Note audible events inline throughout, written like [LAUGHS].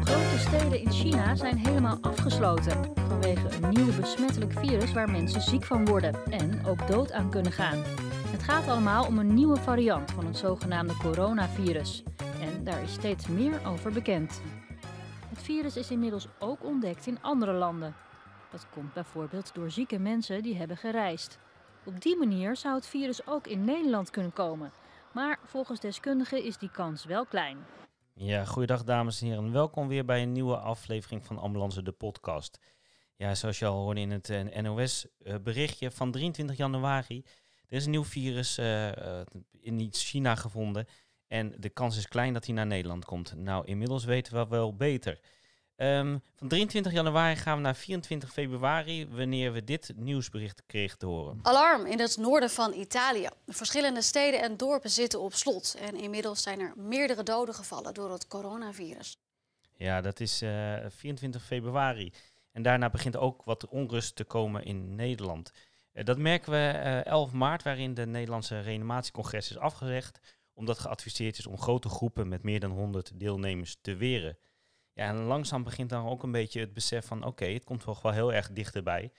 Grote steden in China zijn helemaal afgesloten vanwege een nieuw besmettelijk virus waar mensen ziek van worden en ook dood aan kunnen gaan. Het gaat allemaal om een nieuwe variant van het zogenaamde coronavirus en daar is steeds meer over bekend. Het virus is inmiddels ook ontdekt in andere landen. Dat komt bijvoorbeeld door zieke mensen die hebben gereisd. Op die manier zou het virus ook in Nederland kunnen komen. Maar volgens deskundigen is die kans wel klein. Ja, goeiedag dames en heren. Welkom weer bij een nieuwe aflevering van Ambulance de podcast. Ja, zoals je al hoorde in het eh, NOS-berichtje van 23 januari. Er is een nieuw virus eh, eh, in China gevonden. En de kans is klein dat hij naar Nederland komt. Nou, inmiddels weten we wel beter. Ehm, van 23 januari gaan we naar 24 februari, wanneer we dit nieuwsbericht kregen te horen. Alarm in het noorden van Italië. Verschillende steden en dorpen zitten op slot. En inmiddels zijn er meerdere doden gevallen door het coronavirus. Ja, dat is eh, 24 februari. En daarna begint ook wat onrust te komen in Nederland. Eh, dat merken we eh 11 maart, waarin de Nederlandse reanimatiecongres is afgezegd, omdat geadviseerd is om grote groepen met meer dan 100 deelnemers te weren. Ja, en langzaam begint dan ook een beetje het besef van, oké, het komt toch wel heel erg dichterbij.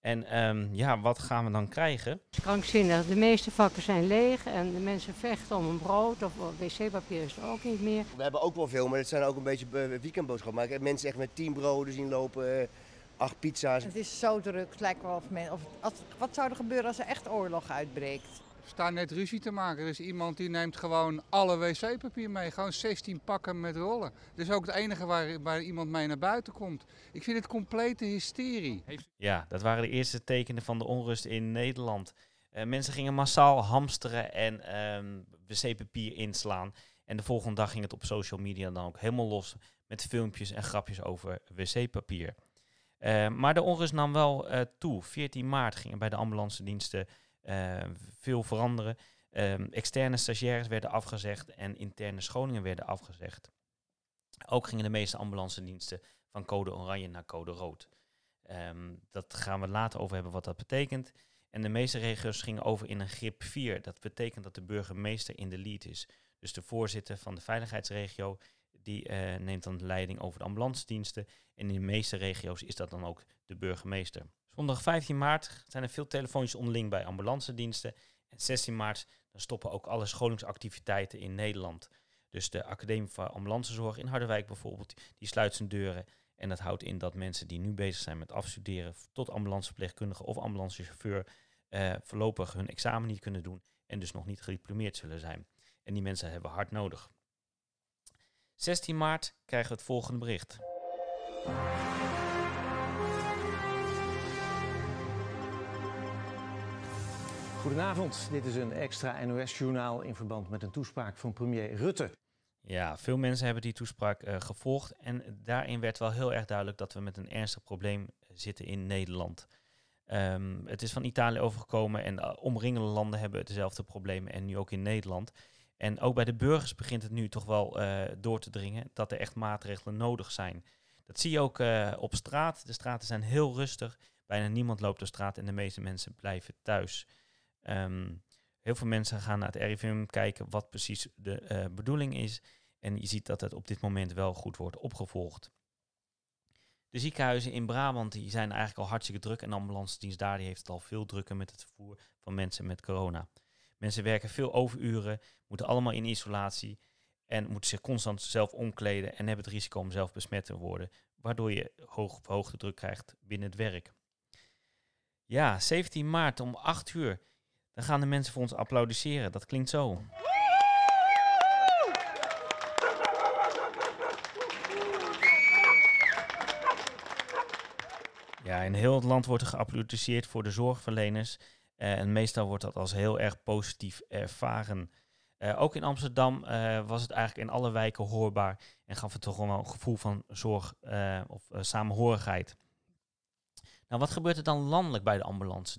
En ehm, ja, wat gaan we dan krijgen? krankzinnig. De meeste vakken zijn leeg en de mensen vechten om een brood of wc-papier is er ook niet meer. We hebben ook wel veel, maar het zijn ook een beetje weekendboodschappen. Maar ik heb mensen echt met tien broden zien lopen, eh, acht pizza's. Het is zo druk, het lijkt wel of men, of, als, wat zou er gebeuren als er echt oorlog uitbreekt? We staan net ruzie te maken. Er is iemand die neemt gewoon alle wc-papier mee. Gewoon 16 pakken met rollen. Dat is ook het enige waar, waar iemand mee naar buiten komt. Ik vind het complete hysterie. Ja, dat waren de eerste tekenen van de onrust in Nederland. Eh, mensen gingen massaal hamsteren en ehm, wc-papier inslaan. En de volgende dag ging het op social media dan ook helemaal los met filmpjes en grapjes over wc-papier. Eh, maar de onrust nam wel eh, toe. 14 maart gingen bij de ambulance diensten veel veranderen. Ehm, externe stagiaires werden afgezegd en interne scholingen werden afgezegd. Ook gingen de meeste ambulance diensten van code oranje naar code rood. Ehm, dat gaan we later over hebben wat dat betekent. En de meeste regio's gingen over in een grip 4. Dat betekent dat de burgemeester in de lead is. Dus de voorzitter van de veiligheidsregio, die eh, neemt dan de leiding over de ambulance diensten. En in de meeste regio's is dat dan ook de burgemeester. Zondag 15 maart zijn er veel telefoontjes onderling bij ambulance diensten. En 16 maart dan stoppen ook alle scholingsactiviteiten in Nederland. Dus de Academie voor Ambulancezorg in Harderwijk bijvoorbeeld, die sluit zijn deuren. En dat houdt in dat mensen die nu bezig zijn met afstuderen tot ambulanceverpleegkundige of ambulancechauffeur eh, voorlopig hun examen niet kunnen doen en dus nog niet gediplomeerd zullen zijn. En die mensen hebben hard nodig. 16 maart krijgen we het volgende bericht. Goedenavond, dit is een extra NOS-journaal in verband met een toespraak van premier Rutte. Ja, veel mensen hebben die toespraak eh, gevolgd en daarin werd wel heel erg duidelijk dat we met een ernstig probleem zitten in Nederland. Ehm, het is van Italië overgekomen en de omringende landen hebben dezelfde problemen en nu ook in Nederland. En ook bij de burgers begint het nu toch wel eh, door te dringen dat er echt maatregelen nodig zijn. Dat zie je ook eh, op straat. De straten zijn heel rustig. Bijna niemand loopt de straat en de meeste mensen blijven thuis. Ehm, heel veel mensen gaan naar het RIVM kijken wat precies de eh, bedoeling is. En je ziet dat het op dit moment wel goed wordt opgevolgd. De ziekenhuizen in Brabant die zijn eigenlijk al hartstikke druk. En de ambulance dienst daar die heeft het al veel drukker met het vervoer van mensen met corona. Mensen werken veel overuren, moeten allemaal in isolatie. En moeten zich constant zelf omkleden en hebben het risico om zelf besmet te worden. Waardoor je hoog verhoogde druk krijgt binnen het werk. Ja, 17 maart om 8 uur. Dan gaan de mensen voor ons applaudisseren. Dat klinkt zo. Ja, in heel het land wordt er geapplaudisseerd voor de zorgverleners. Eh, en meestal wordt dat als heel erg positief ervaren. Eh, ook in Amsterdam eh, was het eigenlijk in alle wijken hoorbaar en gaf het toch wel een gevoel van zorg of samenhorigheid. Nou, wat gebeurt er dan landelijk bij de ambulance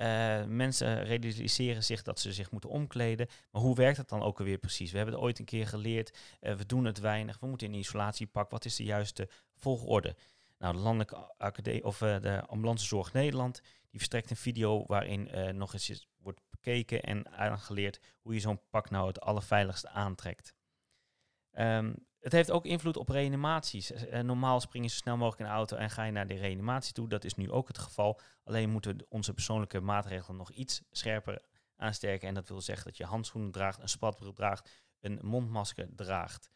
Eh, mensen realiseren zich dat ze zich moeten omkleden. Maar hoe werkt dat dan ook alweer precies? We hebben het ooit een keer geleerd. eh, we doen het weinig. We moeten in isolatiepak. Wat is de juiste volgorde? Nou, de Landelijke Academie of eh, de Ambulancezorg Nederland, die verstrekt een video waarin nog eens wordt bekeken en aangeleerd hoe je zo'n pak nou het allerveiligste aantrekt. Ehm, het heeft ook invloed op reanimaties. Eh, normaal spring je zo snel mogelijk in de auto en ga je naar de reanimatie toe. Dat is nu ook het geval. Alleen moeten onze persoonlijke maatregelen nog iets scherper aansterken. En dat wil zeggen dat je handschoenen draagt, een spatbril draagt, een mondmasker draagt.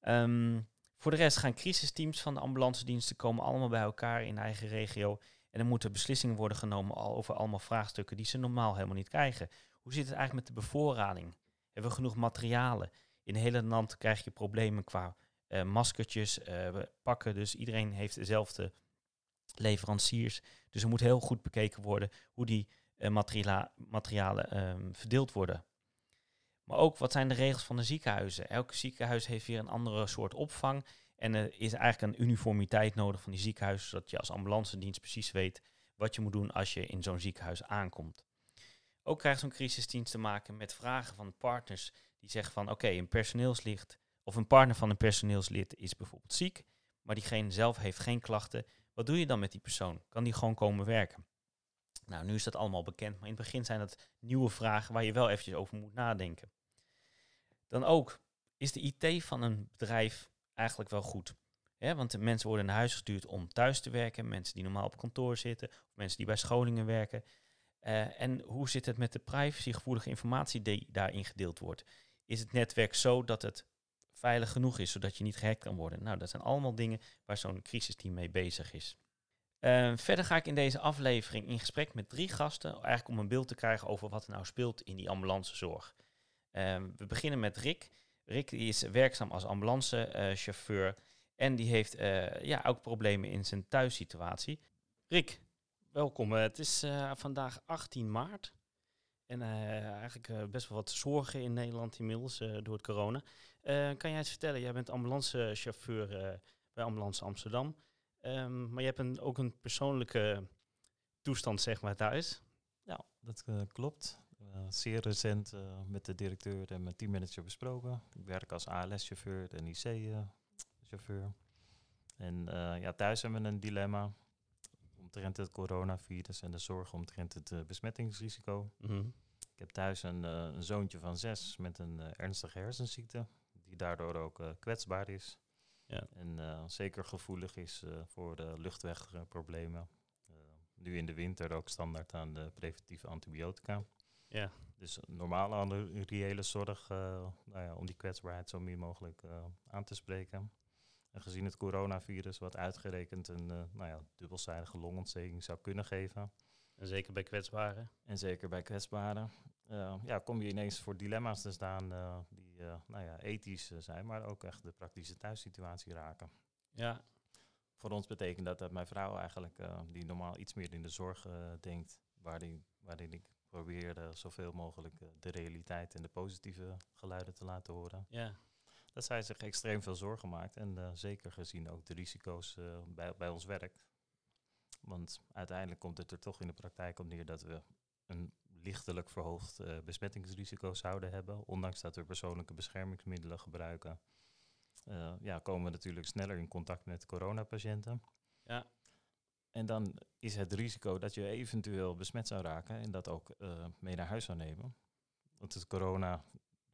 Ehm, voor de rest gaan crisisteams van de ambulance diensten komen allemaal bij elkaar in de eigen regio. En er moeten beslissingen worden genomen over allemaal vraagstukken die ze normaal helemaal niet krijgen. Hoe zit het eigenlijk met de bevoorrading? Hebben we genoeg materialen? In het hele land krijg je problemen qua eh, maskertjes, eh, we pakken. Dus iedereen heeft dezelfde leveranciers. Dus er moet heel goed bekeken worden hoe die eh, materiala- materialen ehm, verdeeld worden. Maar ook wat zijn de regels van de ziekenhuizen? Elk ziekenhuis heeft weer een andere soort opvang. En er is eigenlijk een uniformiteit nodig van die ziekenhuizen, zodat je als ambulance dienst precies weet wat je moet doen als je in zo'n ziekenhuis aankomt. Ook krijgt zo'n crisisdienst te maken met vragen van partners die zeggen van oké, een personeelslid of een partner van een personeelslid is bijvoorbeeld ziek, maar diegene zelf heeft geen klachten. Wat doe je dan met die persoon? Kan die gewoon komen werken? Nou, nu is dat allemaal bekend, maar in het begin zijn dat nieuwe vragen waar je wel eventjes over moet nadenken. Dan ook, is de IT van een bedrijf eigenlijk wel goed? Hè, want de mensen worden naar huis gestuurd om thuis te werken, mensen die normaal op kantoor zitten, of mensen die bij scholingen werken. Eh, en hoe zit het met de privacygevoelige informatie die daarin gedeeld wordt? Is het netwerk zo dat het veilig genoeg is, zodat je niet gehackt kan worden? Nou, dat zijn allemaal dingen waar zo'n crisisteam mee bezig is. Eh, verder ga ik in deze aflevering in gesprek met drie gasten, eigenlijk om een beeld te krijgen over wat er nou speelt in die ambulancezorg. Eh, we beginnen met Rick. Rick is werkzaam als ambulancechauffeur en die heeft eh, ja, ook problemen in zijn thuissituatie. Rick, welkom. Eh, het is eh, vandaag 18 maart. En eh, eigenlijk eh, best wel wat zorgen in Nederland inmiddels eh, door het corona. Kan jij eens vertellen, jij bent ambulancechauffeur bij Ambulance Amsterdam. Ehm, maar je hebt een, ook een persoonlijke toestand zeg maar thuis. Ja, dat klopt. Eh, zeer recent met de directeur en mijn teammanager besproken. Ik werk als ALS-chauffeur en IC-chauffeur. en ja, thuis hebben we een dilemma omtrent het coronavirus en de zorg omtrent het eh, besmettingsrisico. Mhm. Ik heb thuis een, eh, een zoontje van zes met een eh, ernstige hersenziekte, die daardoor ook kwetsbaar is. Ja. En zeker gevoelig is voor de luchtwegproblemen. Nu in de winter ook standaard aan de preventieve antibiotica. Ja. Dus normale andere reële zorg nou ja, om die kwetsbaarheid zo min mogelijk aan te spreken. En gezien het coronavirus, wat uitgerekend een eh, nou ja, dubbelzijdige longontsteking zou kunnen geven. En zeker bij kwetsbaren. En zeker bij kwetsbaren. eh, ja, kom je ineens voor dilemma's te staan eh, die nou ja, ethisch zijn, maar ook echt de praktische thuissituatie raken. Ja. Voor ons betekent dat dat mijn vrouw eigenlijk, die normaal iets meer in de zorg denkt, waarin, waarin ik probeer zoveel mogelijk de realiteit en de positieve geluiden te laten horen. Ja. Dat zij zich extreem veel zorgen maakt en eh, zeker gezien ook de risico's eh, bij, bij ons werk. Want uiteindelijk komt het er toch in de praktijk op neer dat we een lichtelijk verhoogd eh, besmettingsrisico zouden hebben. Ondanks dat we persoonlijke beschermingsmiddelen gebruiken, ja, komen we natuurlijk sneller in contact met coronapatiënten. Ja. En dan is het risico dat je eventueel besmet zou raken en dat ook mee naar huis zou nemen. Want het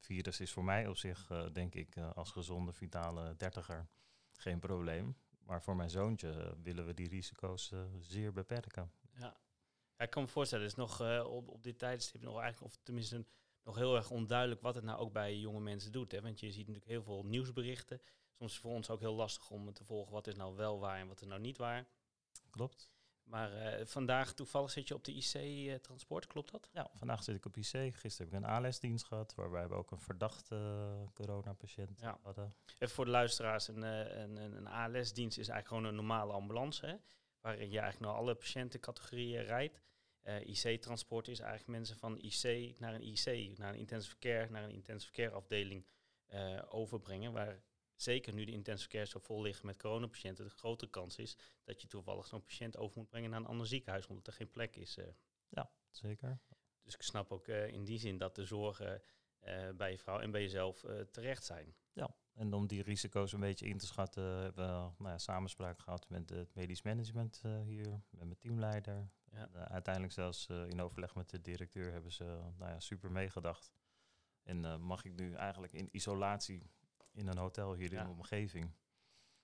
coronavirus is voor mij op zich, eh, denk ik, eh, als gezonde, vitale dertiger geen probleem. Maar voor mijn zoontje eh, willen we die risico's zeer beperken. Ja. ja, ik kan me voorstellen, het is nog op, op dit tijdstip nog eigenlijk, of tenminste nog heel erg onduidelijk wat het nou ook bij jonge mensen doet. Hè? Want je ziet natuurlijk heel veel nieuwsberichten. Soms is het voor ons ook heel lastig om te volgen wat is nou wel waar en wat is nou niet waar. Klopt. Maar eh, vandaag toevallig zit je op de IC-transport, klopt dat? Ja, vandaag zit ik op IC. Gisteren heb ik een ALS-dienst gehad, waarbij we ook een verdachte eh, coronapatiënt Ja. hadden. Even voor de luisteraars, een, eh, een, een, een ALS-dienst is eigenlijk gewoon een normale ambulance, hè? waarin je eigenlijk naar alle patiëntencategorieën rijdt. Eh, IC-transport is eigenlijk mensen van IC naar een IC, naar een intensive care, naar een intensive care afdeling eh, overbrengen, waar zeker nu de intensive care zo vol liggen met coronapatiënten, de grote kans is dat je toevallig zo'n patiënt over moet brengen naar een ander ziekenhuis, omdat er geen plek is. eh. Ja, zeker. Dus ik snap ook eh, in die zin dat de zorgen eh, bij je vrouw en bij jezelf terecht zijn. Ja, En om die risico's een beetje in te schatten, hebben we nou ja, samenspraak gehad met het medisch management hier, met mijn teamleider. Ja. En, uiteindelijk zelfs in overleg met de directeur hebben ze nou ja, super meegedacht. En mag ik nu eigenlijk in isolatie in een hotel hier in de omgeving.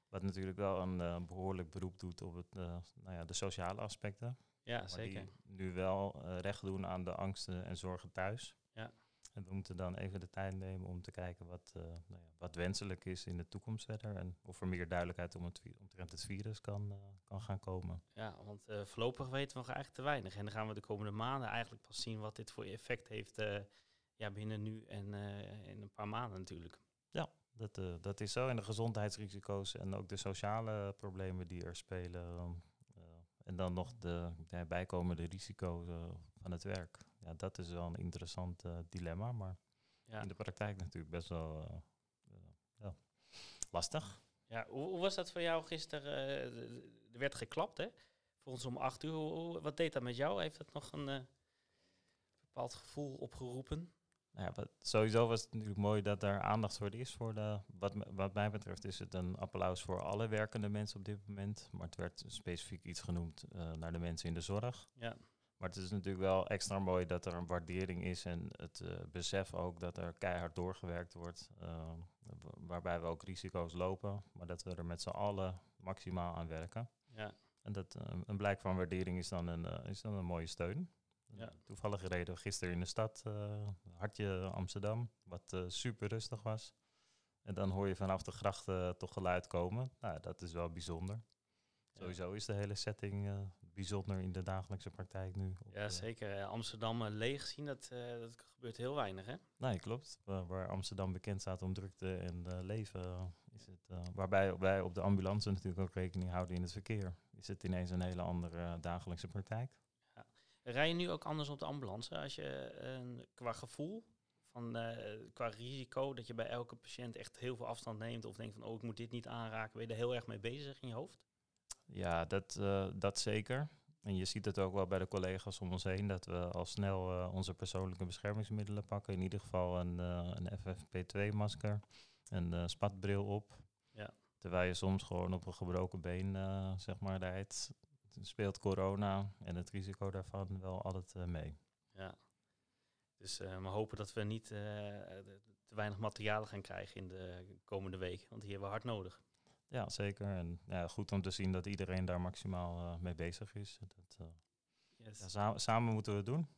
Wat natuurlijk wel een eh, behoorlijk beroep doet op het, eh, nou ja, de sociale aspecten. Ja, Maar zeker. die nu wel eh, recht doen aan de angsten en zorgen thuis. Ja. En we moeten dan even de tijd nemen om te kijken wat, nou ja, wat wenselijk is in de toekomst verder. En of er meer duidelijkheid om het, omtrent het virus kan, kan gaan komen. Ja, want voorlopig weten we nog eigenlijk te weinig. En dan gaan we de komende maanden eigenlijk pas zien wat dit voor effect heeft ja, binnen nu en in een paar maanden natuurlijk. Ja, dat, eh, dat is zo. En de gezondheidsrisico's en ook de sociale problemen die er spelen. ehm, eh, en dan nog de, de bijkomende risico's eh, van het werk. Ja, dat is wel een interessant dilemma, maar Ja. in de praktijk natuurlijk best wel ja, lastig. Ja, hoe, hoe was dat voor jou gisteren? er werd geklapt, hè? Voor ons om acht uur. Hoe- wat deed dat met jou? Heeft dat nog een bepaald gevoel opgeroepen? Nou ja, wat, sowieso was het natuurlijk mooi dat er aandacht voor is. Voor de, wat, mij betreft is het een applaus voor alle werkende mensen op dit moment. Maar het werd specifiek iets genoemd eh, naar de mensen in de zorg. Ja. Maar het is natuurlijk wel extra mooi dat er een waardering is en het eh, besef ook dat er keihard doorgewerkt wordt. eh, wa- waarbij we ook risico's lopen, maar dat we er met z'n allen maximaal aan werken. Ja. En dat een blijk van waardering is dan een, is dan een mooie steun. Ja. Toevallig reden we gisteren in de stad, eh, hartje Amsterdam, wat eh, super rustig was. En dan hoor je vanaf de grachten toch geluid komen. Nou, dat is wel bijzonder. Sowieso is de hele setting eh, bijzonder in de dagelijkse praktijk nu. Op, Ja, eh, zeker. Eh, Amsterdam eh, leeg zien, dat, eh, dat gebeurt heel weinig, hè? Nee, klopt. Wa- waar Amsterdam bekend staat om drukte en eh, leven, eh, is het, eh, waarbij wij op de ambulance natuurlijk ook rekening houden in het verkeer, is het ineens een hele andere eh, dagelijkse praktijk. Rij je nu ook anders op de ambulance als je eh, qua gevoel, van, eh, qua risico, dat je bij elke patiënt echt heel veel afstand neemt of denkt van, oh, ik moet dit niet aanraken. Ben je er heel erg mee bezig in je hoofd? Ja, dat, eh, dat zeker. En je ziet het ook wel bij de collega's om ons heen, dat we al snel onze persoonlijke beschermingsmiddelen pakken. In ieder geval een, een FFP2-masker, een spatbril op. Ja. Terwijl je soms gewoon op een gebroken been, zeg maar, rijdt. Speelt corona en het risico daarvan wel altijd eh, mee. Ja. Dus eh, we hopen dat we niet eh, te weinig materialen gaan krijgen in de komende weken, want die hebben we hard nodig. Ja, zeker. En ja, goed om te zien dat iedereen daar maximaal mee bezig is. Dat, Yes. ja, sa- samen moeten we het doen.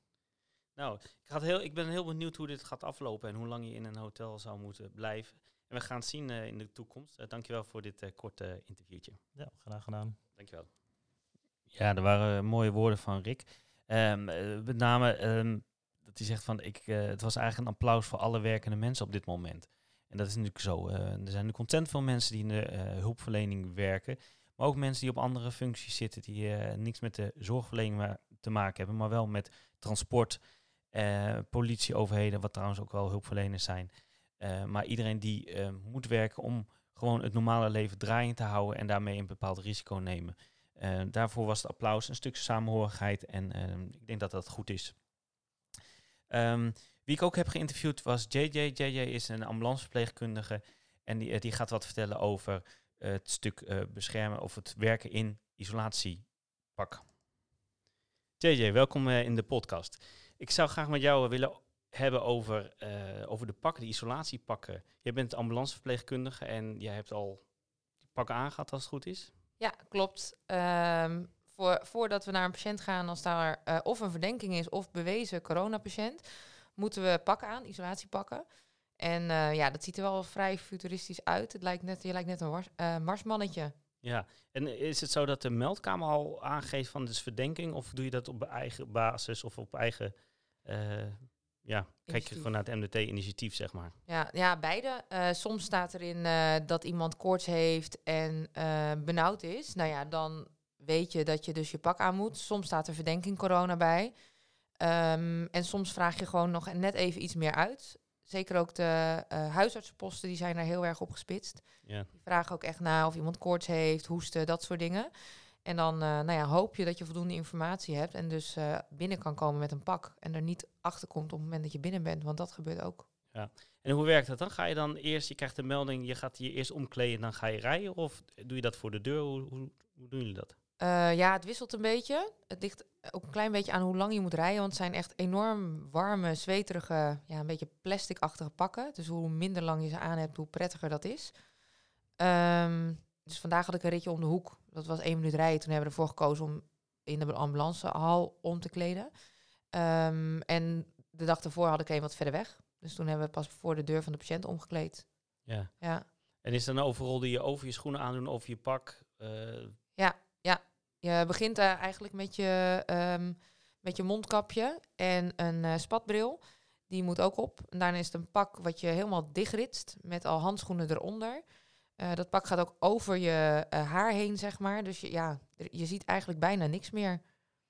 Nou, ik, ga heel, ik ben heel benieuwd hoe dit gaat aflopen en hoe lang je in een hotel zou moeten blijven. En we gaan het zien in de toekomst. Dankjewel voor dit korte interviewtje. Ja, graag gedaan. Dankjewel. Ja, er waren mooie woorden van Rick. Eh, met name ehm, dat hij zegt van, ik, eh, het was eigenlijk een applaus voor alle werkende mensen op dit moment. En dat is natuurlijk zo. eh, er zijn natuurlijk content veel mensen die in de hulpverlening werken. Maar ook mensen die op andere functies zitten, die niks met de zorgverlening te maken hebben, maar wel met transport, politie, overheden, wat trouwens ook wel hulpverleners zijn. Maar iedereen die moet werken om gewoon het normale leven draaiend te houden en daarmee een bepaald risico nemen. Eh, daarvoor was het applaus een stukje samenhorigheid en ehm, ik denk dat dat goed is. Ehm, wie ik ook heb geïnterviewd was JJ. JJ is een ambulanceverpleegkundige en die, eh, die gaat wat vertellen over het stuk eh, beschermen of het werken in isolatiepak. JJ, welkom eh, in de podcast. Ik zou graag met jou willen hebben over, over de pakken, de isolatiepakken. Jij bent ambulanceverpleegkundige en jij hebt al die pakken aangehad als het goed is. Ja, klopt. Ehm, voor, voordat we naar een patiënt gaan, als daar eh, of een verdenking is of bewezen coronapatiënt, moeten we pakken aan, isolatiepakken. En eh, ja, dat ziet er wel vrij futuristisch uit. Het lijkt net, je lijkt net een eh, marsmannetje. Ja, en is het zo dat de meldkamer al aangeeft van dus verdenking, of doe je dat op eigen basis of op eigen, ja, kijk je gewoon naar het MDT-initiatief, zeg maar. Ja, ja beide. Eh, soms staat erin eh, dat iemand koorts heeft en eh, benauwd is. Nou ja, dan weet je dat je dus je pak aan moet. Soms staat er verdenking corona bij. Ehm, en soms vraag je gewoon nog net even iets meer uit. Zeker ook de huisartsenposten, die zijn er heel erg op gespitst. Ja. Die vragen ook echt na of iemand koorts heeft, hoesten, dat soort dingen. En dan eh, nou ja, hoop je dat je voldoende informatie hebt en dus eh, binnen kan komen met een pak. En er niet achter komt op het moment dat je binnen bent, want dat gebeurt ook. Ja. En hoe werkt dat dan? Ga je dan eerst, je krijgt een melding, je gaat je eerst omkleden en dan ga je rijden? Of doe je dat voor de deur? Hoe, hoe, hoe doen jullie dat? Eh, ja, het wisselt een beetje. Het ligt ook een klein beetje aan hoe lang je moet rijden. Want het zijn echt enorm warme, zweterige, ja, een beetje plasticachtige pakken. Dus hoe minder lang je ze aan hebt, hoe prettiger dat is. Ehm, dus vandaag had ik een ritje om de hoek. Dat was één minuut rijden. Toen hebben we ervoor gekozen om in de ambulancehal om te kleden. Ehm, en de dag daarvoor had ik een wat verder weg. Dus toen hebben we pas voor de deur van de patiënt omgekleed. Ja. Ja. En is dan overal die je over je schoenen aandoen, over je pak? eh, Ja, ja. Je begint eigenlijk met je, ehm, met je mondkapje en een eh, spatbril. Die moet ook op. En daarna is het een pak wat je helemaal dichtritst met al handschoenen eronder. Eh, dat pak gaat ook over je eh, haar heen, zeg maar. Dus je, ja, je ziet eigenlijk bijna niks meer.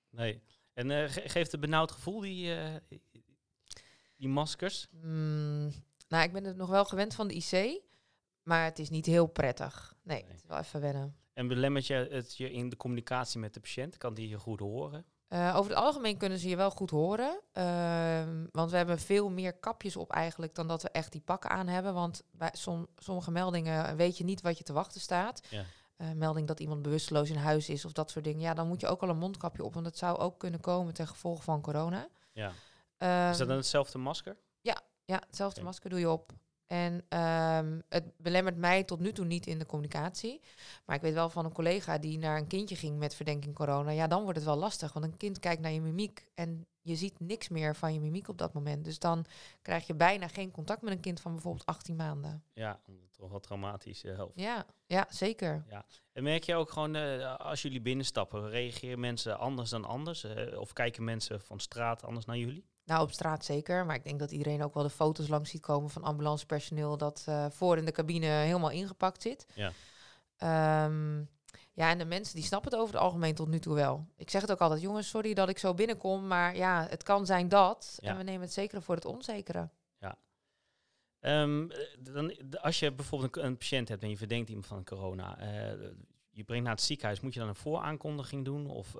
nee. En eh, ge- geeft het benauwd gevoel, die, die maskers? Mm, nou, ik ben het nog wel gewend van de IC, maar het is niet heel prettig. Nee, het is wel even wennen. En belemmert je het je in de communicatie met de patiënt? Kan die je goed horen? Eh, over het algemeen kunnen ze je wel goed horen. ehm, want we hebben veel meer kapjes op eigenlijk dan dat we echt die pakken aan hebben. Want bij som- sommige meldingen weet je niet wat je te wachten staat. Ja. Eh, melding dat iemand bewusteloos in huis is of dat soort dingen. Ja, dan moet je ook al een mondkapje op. Want het zou ook kunnen komen ten gevolge van corona. Ja. is dat Ehm, dan hetzelfde masker? ja, ja hetzelfde masker doe je op. En ehm, het belemmert mij tot nu toe niet in de communicatie. Maar ik weet wel van een collega die naar een kindje ging met verdenking corona. Ja, dan wordt het wel lastig. Want een kind kijkt naar je mimiek en je ziet niks meer van je mimiek op dat moment. Dus dan krijg je bijna geen contact met een kind van bijvoorbeeld 18 maanden. Ja, toch wel traumatisch helft. Ja, ja zeker. Ja. En merk je ook gewoon, eh, als jullie binnenstappen, reageren mensen anders dan anders? Eh, of kijken mensen van straat anders naar jullie? Nou, op straat zeker. Maar ik denk dat iedereen ook wel de foto's langs ziet komen van ambulancepersoneel dat eh, voor in de cabine helemaal ingepakt zit. Ja. Ehm, ja, en de mensen die snappen het over het algemeen tot nu toe wel. Ik zeg het ook altijd, jongens, sorry dat ik zo binnenkom, maar ja, het kan zijn dat. Ja. En we nemen het zekere voor het onzekere. Ja. Ehm, eh, dan, als je bijvoorbeeld een, een patiënt hebt en je verdenkt iemand van corona, eh, je brengt naar het ziekenhuis, moet je dan een vooraankondiging doen of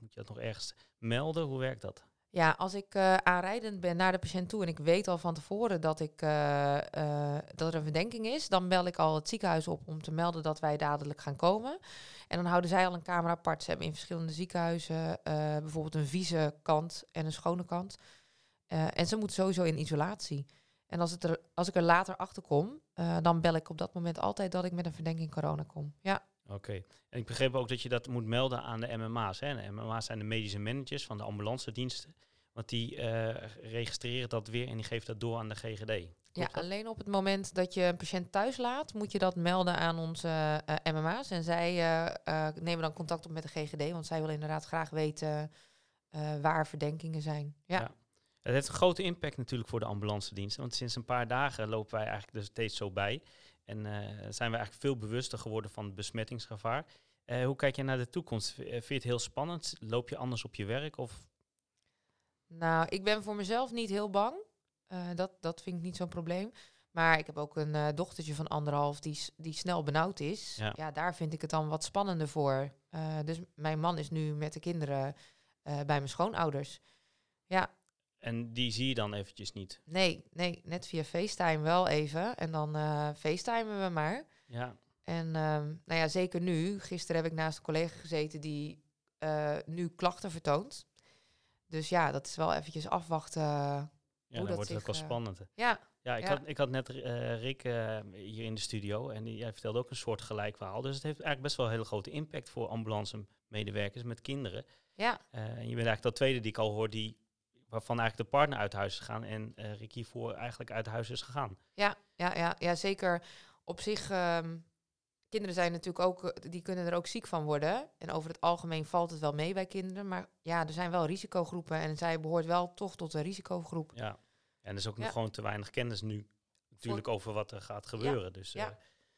moet je dat nog ergens melden? Hoe werkt dat? Ja, als ik eh, aanrijdend ben naar de patiënt toe en ik weet al van tevoren dat, ik, eh, eh, dat er een verdenking is, dan bel ik al het ziekenhuis op om te melden dat wij dadelijk gaan komen. En dan houden zij al een kamer apart. Ze hebben in verschillende ziekenhuizen bijvoorbeeld een vieze kant en een schone kant. En ze moeten sowieso in isolatie. En als, het er, als ik er later achter kom, dan bel ik op dat moment altijd dat ik met een verdenking corona kom. Ja. Oké. En ik begreep ook dat je dat moet melden aan de MMA's. Hè? De MMA's zijn de medische managers van de ambulance diensten. Want die eh, registreren dat weer en die geven dat door aan de GGD. Ja, dat? alleen op het moment dat je een patiënt thuis laat, moet je dat melden aan onze eh, MMA's. En zij eh, nemen dan contact op met de GGD, want zij willen inderdaad graag weten waar verdenkingen zijn. Ja. Ja. Het heeft een grote impact natuurlijk voor de ambulance diensten. Want sinds een paar dagen lopen wij eigenlijk er steeds zo bij. En eh, zijn we eigenlijk veel bewuster geworden van het besmettingsgevaar. Eh, hoe kijk je naar de toekomst? Eh, Vind je het heel spannend? Loop je anders op je werk? Of Nou, ik ben voor mezelf niet heel bang. Dat, dat vind ik niet zo'n probleem. Maar ik heb ook een dochtertje van anderhalf die, die snel benauwd is. Ja. Ja. daar vind ik het dan wat spannender voor. Dus mijn man is nu met de kinderen bij mijn schoonouders. Ja, En die zie je dan eventjes niet. Nee, nee, net via FaceTime wel even. En dan eh FaceTimen we maar. Ja. En ehm, nou ja, zeker nu. Gisteren heb ik naast een collega gezeten die eh, nu klachten vertoont. Dus ja, dat is wel eventjes afwachten. eh, Ja, hoe dan dat wordt het ook wel spannend. Ja. Ja, ik, ja. Had, ik had net Rick hier in de studio en die, jij vertelde ook een soort gelijk verhaal. Dus het heeft eigenlijk best wel een hele grote impact voor ambulance-medewerkers met kinderen. Ja. En je bent eigenlijk de tweede die ik al hoor, die, waarvan eigenlijk de partner uit huis is gegaan en eh Rick hiervoor eigenlijk uit huis is gegaan. Ja, ja, ja, ja zeker. Op zich, ehm, kinderen zijn natuurlijk ook, eh, die kunnen er ook ziek van worden. En over het algemeen valt het wel mee bij kinderen. Maar ja, er zijn wel risicogroepen en zij behoort wel toch tot een risicogroep. Ja. En er is ook nog Ja. gewoon te weinig kennis nu natuurlijk over wat er gaat gebeuren. Dus ja. eh,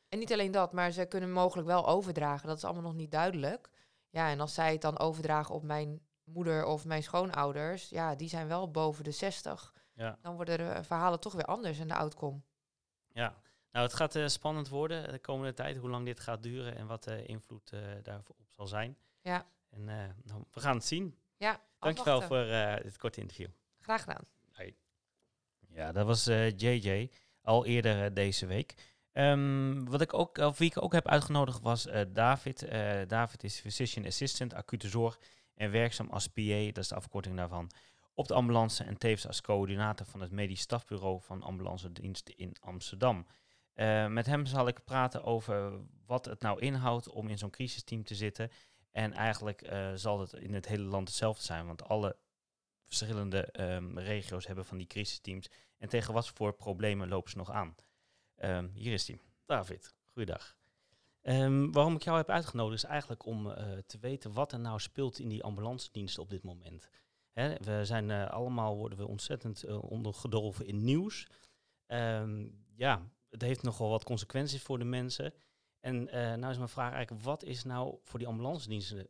En niet alleen dat, maar ze kunnen mogelijk wel overdragen. Dat is allemaal nog niet duidelijk. Ja, en als zij het dan overdragen op mijn moeder of mijn schoonouders, ja, die zijn wel boven de 60. Ja. Dan worden de eh, verhalen toch weer anders in de outcome. ja. Nou, het gaat eh, spannend worden de komende tijd, hoe lang dit gaat duren en wat de invloed eh daarop zal zijn. Ja. En eh, nou, we gaan het zien. Ja, Dankjewel afwachten. voor eh, dit korte interview. Graag gedaan. Hoi. Ja, dat was eh, JJ al eerder eh, deze week. Ehm, wat ik ook, of wie ik ook heb uitgenodigd was eh, David. Eh, David is Physician Assistant, acute zorg en werkzaam als PA, dat is de afkorting daarvan, op de ambulance en tevens als coördinator van het medisch stafbureau van ambulance diensten in Amsterdam. Eh, met hem zal ik praten over wat het nou inhoudt om in zo'n crisisteam te zitten. En eigenlijk eh, zal het in het hele land hetzelfde zijn, want alle verschillende ehm, regio's hebben van die crisisteams. En tegen wat voor problemen lopen ze nog aan? Ehm, hier is hij. David, goeiedag. Ehm, waarom ik jou heb uitgenodigd is eigenlijk om eh, te weten wat er nou speelt in die ambulancediensten op dit moment. Hè, we zijn eh, allemaal worden we ontzettend eh, ondergedolven in nieuws. Ehm, ja, het heeft nogal wat consequenties voor de mensen. En nou is mijn vraag eigenlijk, wat is nou voor die ambulancediensten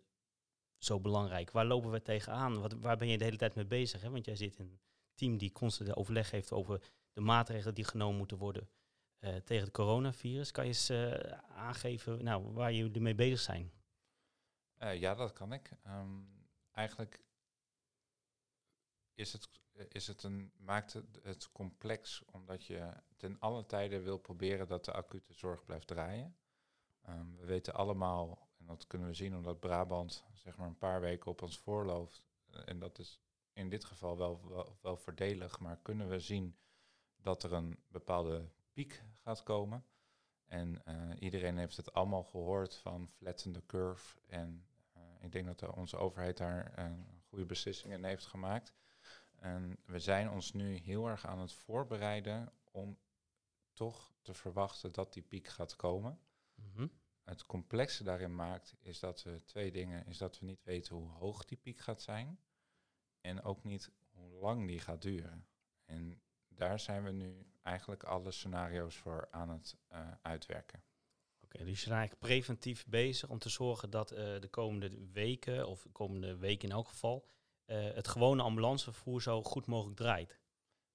zo belangrijk? Waar lopen we tegenaan? Wat, waar ben je de hele tijd mee bezig? Hè? Want jij zit in een team die constant overleg heeft over de maatregelen die genomen moeten worden eh, tegen het coronavirus. Kan je eens eh, aangeven nou, waar jullie mee bezig zijn? Eh, ja, dat kan ik. Ehm, eigenlijk is het, is het een, maakt het, complex omdat je ten alle tijden wil proberen dat de acute zorg blijft draaien. Ehm, we weten allemaal, en dat kunnen we zien omdat Brabant zeg maar een paar weken op ons voorloopt, en dat is in dit geval wel, wel, maar kunnen we zien dat er een bepaalde piek gaat komen. En eh, iedereen heeft het allemaal gehoord van flatten the curve. En eh, ik denk dat de, onze overheid daar een goede beslissing in heeft gemaakt. En we zijn ons nu heel erg aan het voorbereiden om toch te verwachten dat die piek gaat komen. Mhm. Het complexe daarin maakt is dat we twee dingen, is dat we niet weten hoe hoog die piek gaat zijn en ook niet hoe lang die gaat duren. En daar zijn we nu eigenlijk alle scenario's voor aan het eh, uitwerken. Oké, dus je bent eigenlijk preventief bezig om te zorgen dat eh, de komende weken, of de komende week in elk geval, eh, het gewone ambulancevervoer zo goed mogelijk draait.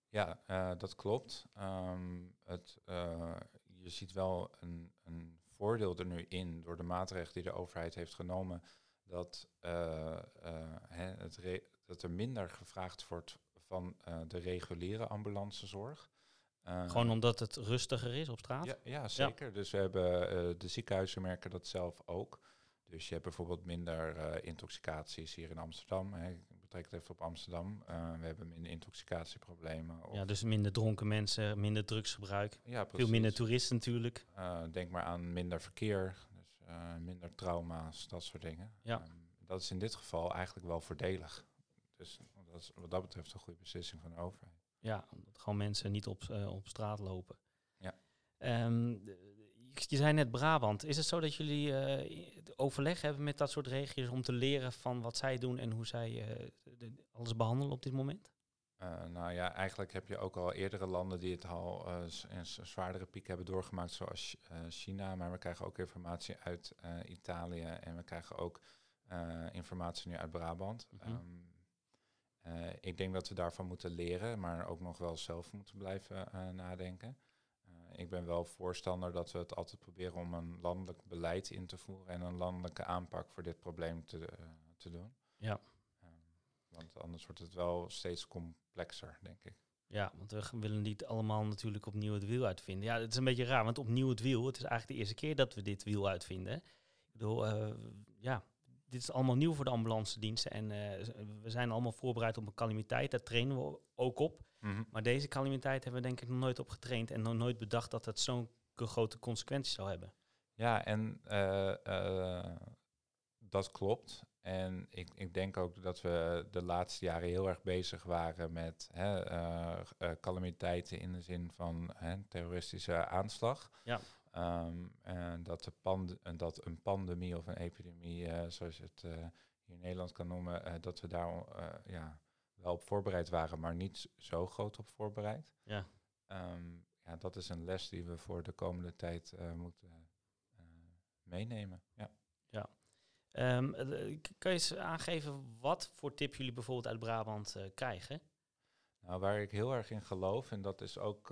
Ja, dat klopt. Ehm, het, je ziet wel een, een voordeel er nu in door de maatregelen die de overheid heeft genomen, dat, het dat er minder gevraagd wordt van eh, de reguliere ambulancezorg. Eh, Gewoon omdat het rustiger is op straat? Ja, ja zeker. Dus we hebben, eh, de ziekenhuizen merken dat zelf ook. Dus je hebt bijvoorbeeld minder intoxicaties hier in Amsterdam. Hè. Ik betrek het even op Amsterdam. We hebben minder intoxicatieproblemen. Ja, dus minder dronken mensen, minder drugsgebruik. Ja, Veel minder toeristen natuurlijk. denk maar aan minder verkeer, dus, minder trauma's, dat soort dingen. Ja. Ehm, dat is in dit geval eigenlijk wel voordelig. Dus dat is wat dat betreft een goede beslissing van de overheid. Ja, omdat gewoon mensen niet op, eh, op straat lopen. Ja. Ehm, je zei net Brabant. Is het zo dat jullie eh, overleg hebben met dat soort regio's om te leren van wat zij doen en hoe zij eh, de- alles behandelen op dit moment? Nou ja, eigenlijk heb je ook al eerdere landen die het al een zwaardere piek hebben doorgemaakt, zoals China. Maar we krijgen ook informatie uit Italië en we krijgen ook informatie nu uit Brabant. Ehm, eh, ik denk dat we daarvan moeten leren, maar ook nog wel zelf moeten blijven eh, nadenken. Eh, ik ben wel voorstander dat we het altijd proberen om een landelijk beleid in te voeren en een landelijke aanpak voor dit probleem te, te doen. Ja. Want anders wordt het wel steeds complexer, denk ik. Ja, want we willen niet allemaal natuurlijk opnieuw het wiel uitvinden. Ja, het is een beetje raar, want opnieuw het wiel, het is eigenlijk de eerste keer dat we dit wiel uitvinden. Ik bedoel, ja, dit is allemaal nieuw voor de ambulance diensten en eh, we zijn allemaal voorbereid op een calamiteit, daar trainen we ook op. Mhm. Maar deze calamiteit hebben we denk ik nog nooit op getraind en nog nooit bedacht dat het zo'n grote consequenties zou hebben. Ja, en eh, eh, dat klopt. En ik, ik denk ook dat we de laatste jaren heel erg bezig waren met hè, calamiteiten in de zin van hè, terroristische aanslag. Ja. Ehm, en dat, de pand en dat een pandemie of een epidemie, eh, zoals je het eh, hier in Nederland kan noemen, eh, dat we daar ja, wel op voorbereid waren, maar niet zo groot op voorbereid. Ja. Ehm, ja, dat is een les die we voor de komende tijd moeten meenemen. Ja. Ja. Ehm, eh, kan je eens aangeven wat voor tip jullie bijvoorbeeld uit Brabant krijgen? Nou, waar ik heel erg in geloof, en dat is ook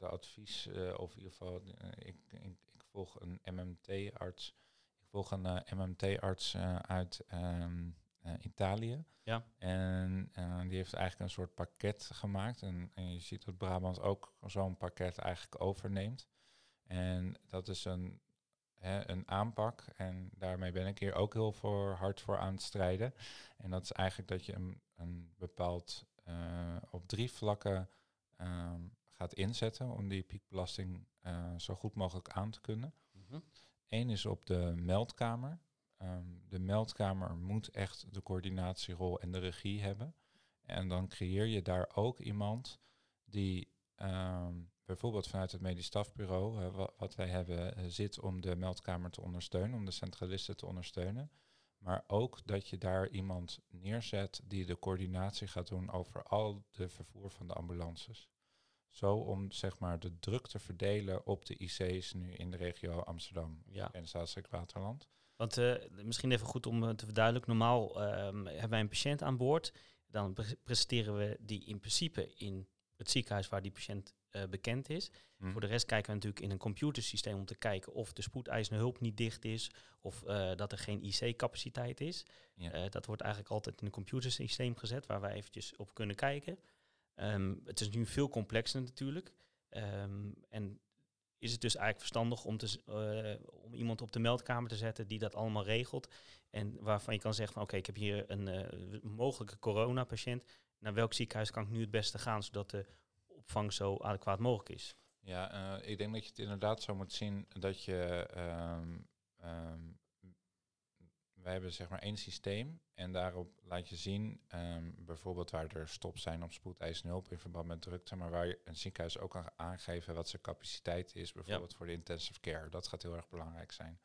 de advies, eh, of in ieder geval, eh, ik, ik, ik volg een MMT-arts. Ik volg een MMT-arts uit, ehm, eh, Italië. Ja. En eh, die heeft eigenlijk een soort pakket gemaakt. En, en je ziet dat Brabant ook zo'n pakket eigenlijk overneemt. En dat is een, hè, een aanpak. En daarmee ben ik hier ook heel voor, hard voor aan het strijden. En dat is eigenlijk dat je een, een bepaald eh, op drie vlakken ehm, gaat inzetten om die piekbelasting eh, zo goed mogelijk aan te kunnen. Mhm. Eén is op de meldkamer. Ehm, de meldkamer moet echt de coördinatierol en de regie hebben. En dan creëer je daar ook iemand die ehm, bijvoorbeeld vanuit het medisch stafbureau, eh, wa- wat wij hebben, eh, zit om de meldkamer te ondersteunen, om de centralisten te ondersteunen. Maar ook dat je daar iemand neerzet die de coördinatie gaat doen over al de vervoer van de ambulances. Zo om zeg maar de druk te verdelen op de IC's nu in de regio Amsterdam Ja. en Staatselijk Waterland. Want eh, misschien even goed om eh, te verduidelijken. Normaal ehm, hebben wij een patiënt aan boord. Dan pre- presenteren we die in principe in het ziekenhuis waar die patiënt eh, bekend is. Mhm. Voor de rest kijken we natuurlijk in een computersysteem om te kijken of de spoedeisende hulp niet dicht is of dat er geen IC-capaciteit is. Ja. Dat wordt eigenlijk altijd in een computersysteem gezet waar wij eventjes op kunnen kijken. Ehm, het is nu veel complexer natuurlijk. Ehm, en is het dus eigenlijk verstandig om, te, eh, om iemand op de meldkamer te zetten die dat allemaal regelt. En waarvan je kan zeggen van oké, ik heb hier een eh, mogelijke coronapatiënt. Naar welk ziekenhuis kan ik nu het beste gaan, zodat de opvang zo adequaat mogelijk is? Ja, eh, ik denk dat je het inderdaad zo moet zien dat je. ehm, wij hebben zeg maar één systeem en daarop laat je zien, ehm, bijvoorbeeld waar er stops zijn op spoedeisende hulp in verband met drukte, maar waar je een ziekenhuis ook kan aangeven wat zijn capaciteit is, bijvoorbeeld voor de intensive care. Dat gaat heel erg belangrijk zijn.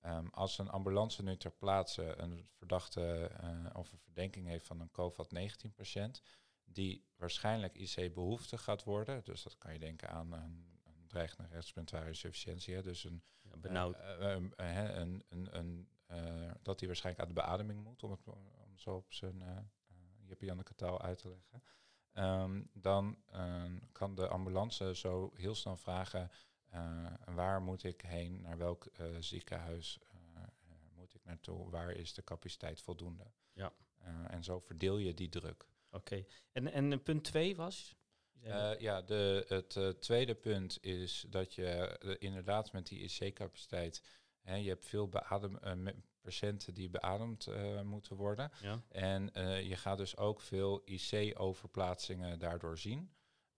Ehm, als een ambulance nu ter plaatse een verdachte eh, of een verdenking heeft van een COVID-19-patiënt, die waarschijnlijk IC-behoeftig gaat worden, dus dat kan je denken aan een, een dreigende respiratoire insufficiëntie, dus een, Ja, benauwd. eh, eh, een, een, een, een, dat hij waarschijnlijk aan de beademing moet, om het om zo op zijn uh, Jippie taal uit te leggen. Ehm, dan eh, kan de ambulance zo heel snel vragen, waar moet ik heen, naar welk ziekenhuis moet ik naartoe, waar is de capaciteit voldoende. Ja. En zo verdeel je die druk. Oké, okay. en, en punt twee was? Uh, ja, de, het uh, tweede punt is dat je uh, inderdaad met die IC-capaciteit, je hebt veel beadem, uh, patiënten die beademd uh, moeten worden. Ja. En uh, je gaat dus ook veel IC-overplaatsingen daardoor zien.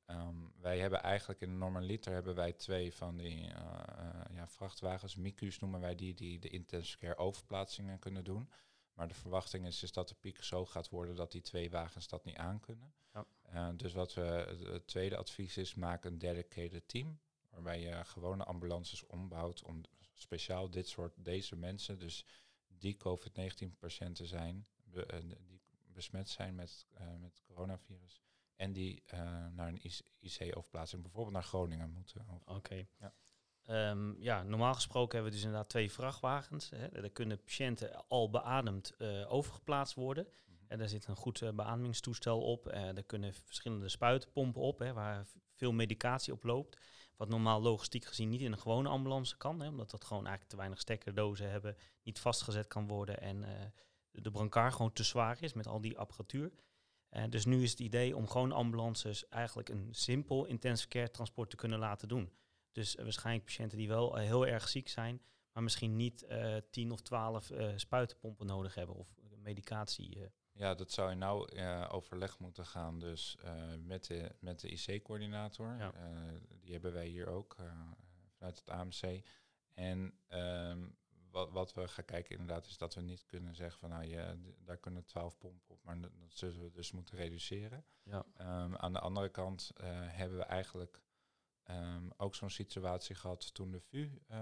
Um, wij hebben eigenlijk in de normaliter hebben wij twee van die ja, vrachtwagens, MICU's noemen wij die, die de intensive care overplaatsingen kunnen doen. Maar de verwachting is, is dat de piek zo gaat worden dat die twee wagens dat niet aankunnen. Ja. Uh, dus wat we, het tweede advies is, maak een dedicated team. Waarbij je gewone ambulances ombouwt om speciaal dit soort, deze mensen, dus die COVID-19 patiënten zijn, be, uh, die besmet zijn met, uh, met coronavirus. En die naar een IC-overplaatsing, bijvoorbeeld naar Groningen moeten. Oké. Okay. Ja. Um, ja, normaal gesproken hebben we dus inderdaad twee vrachtwagens. Hè. Daar kunnen patiënten al beademd uh, overgeplaatst worden. Mm -hmm. En daar zit een goed uh, beademingstoestel op. Uh, daar kunnen verschillende spuitpompen op, hè, waar veel medicatie op loopt. Wat normaal logistiek gezien niet in een gewone ambulance kan. Hè, omdat dat gewoon eigenlijk te weinig stekkerdozen hebben, niet vastgezet kan worden. En uh, de brancard gewoon te zwaar is met al die apparatuur. Uh, dus nu is het idee om gewoon ambulances eigenlijk een simpel intensive care transport te kunnen laten doen. Dus uh, waarschijnlijk patiënten die wel heel erg ziek zijn, maar misschien niet uh, 10 of 12 uh, spuitenpompen nodig hebben of medicatie. Ja, dat zou in nauw overleg moeten gaan dus uh, met de, met de IC-coördinator. Ja. die hebben wij hier ook vanuit het AMC. En um, wat, wat, we gaan kijken inderdaad is dat we niet kunnen zeggen van nou ja, daar kunnen 12 pompen op, maar dat zullen we dus moeten reduceren. Ja. Um, aan de andere kant hebben we eigenlijk Um, ook zo'n situatie gehad toen de VU uh,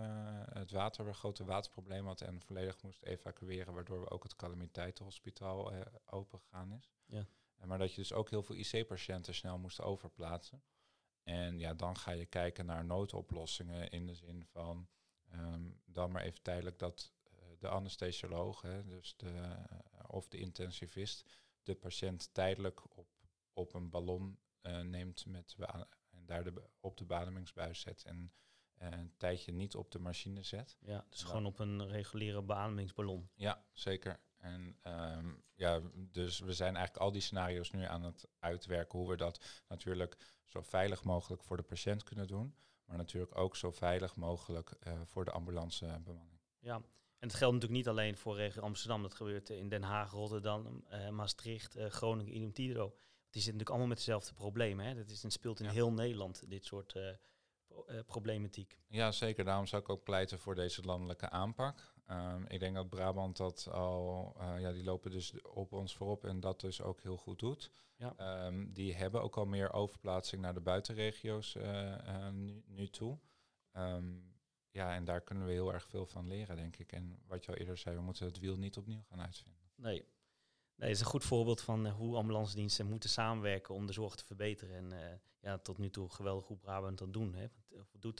het water, een grote waterprobleem had en volledig moest evacueren, waardoor we ook het calamiteitenhospitaal uh, open gegaan is. Ja. Uh, maar dat je dus ook heel veel IC-patiënten snel moest overplaatsen. En ja, dan ga je kijken naar noodoplossingen in de zin van um, dan maar even tijdelijk dat de anesthesioloog, hè, dus de, of de intensivist, de patiënt tijdelijk op, op een ballon neemt met en daar de, op de beademingsbuis zet en uh, een tijdje niet op de machine zet. Ja, dus gewoon op een reguliere beademingsballon. Ja, zeker. En ehm, ja, dus we zijn eigenlijk al die scenario's nu aan het uitwerken hoe we dat natuurlijk zo veilig mogelijk voor de patiënt kunnen doen. Maar natuurlijk ook zo veilig mogelijk eh, voor de ambulancebemanning. Ja, en het geldt natuurlijk niet alleen voor regio Amsterdam. Dat gebeurt in Den Haag, Rotterdam, eh, Maastricht, eh, Groningen, idem. Die zitten natuurlijk allemaal met dezelfde problemen. Hè? Dat is, het speelt in heel Nederland, dit soort eh, pro- eh, problematiek. Ja, zeker. Daarom zou ik ook pleiten voor deze landelijke aanpak. Ehm, ik denk dat Brabant dat al, eh, ja, die lopen dus op ons voorop en dat dus ook heel goed doet. Ja. Ehm, die hebben ook al meer overplaatsing naar de buitenregio's eh, eh, nu, nu toe. Ehm, ja, en daar kunnen we heel erg veel van leren, denk ik. En wat je al eerder zei, we moeten het wiel niet opnieuw gaan uitvinden. Nee. Nee, het is een goed voorbeeld van eh, hoe ambulance diensten moeten samenwerken om de zorg te verbeteren. En eh, ja, tot nu toe geweldig hoe Brabant dat doen. Hè? Want, eh, doet.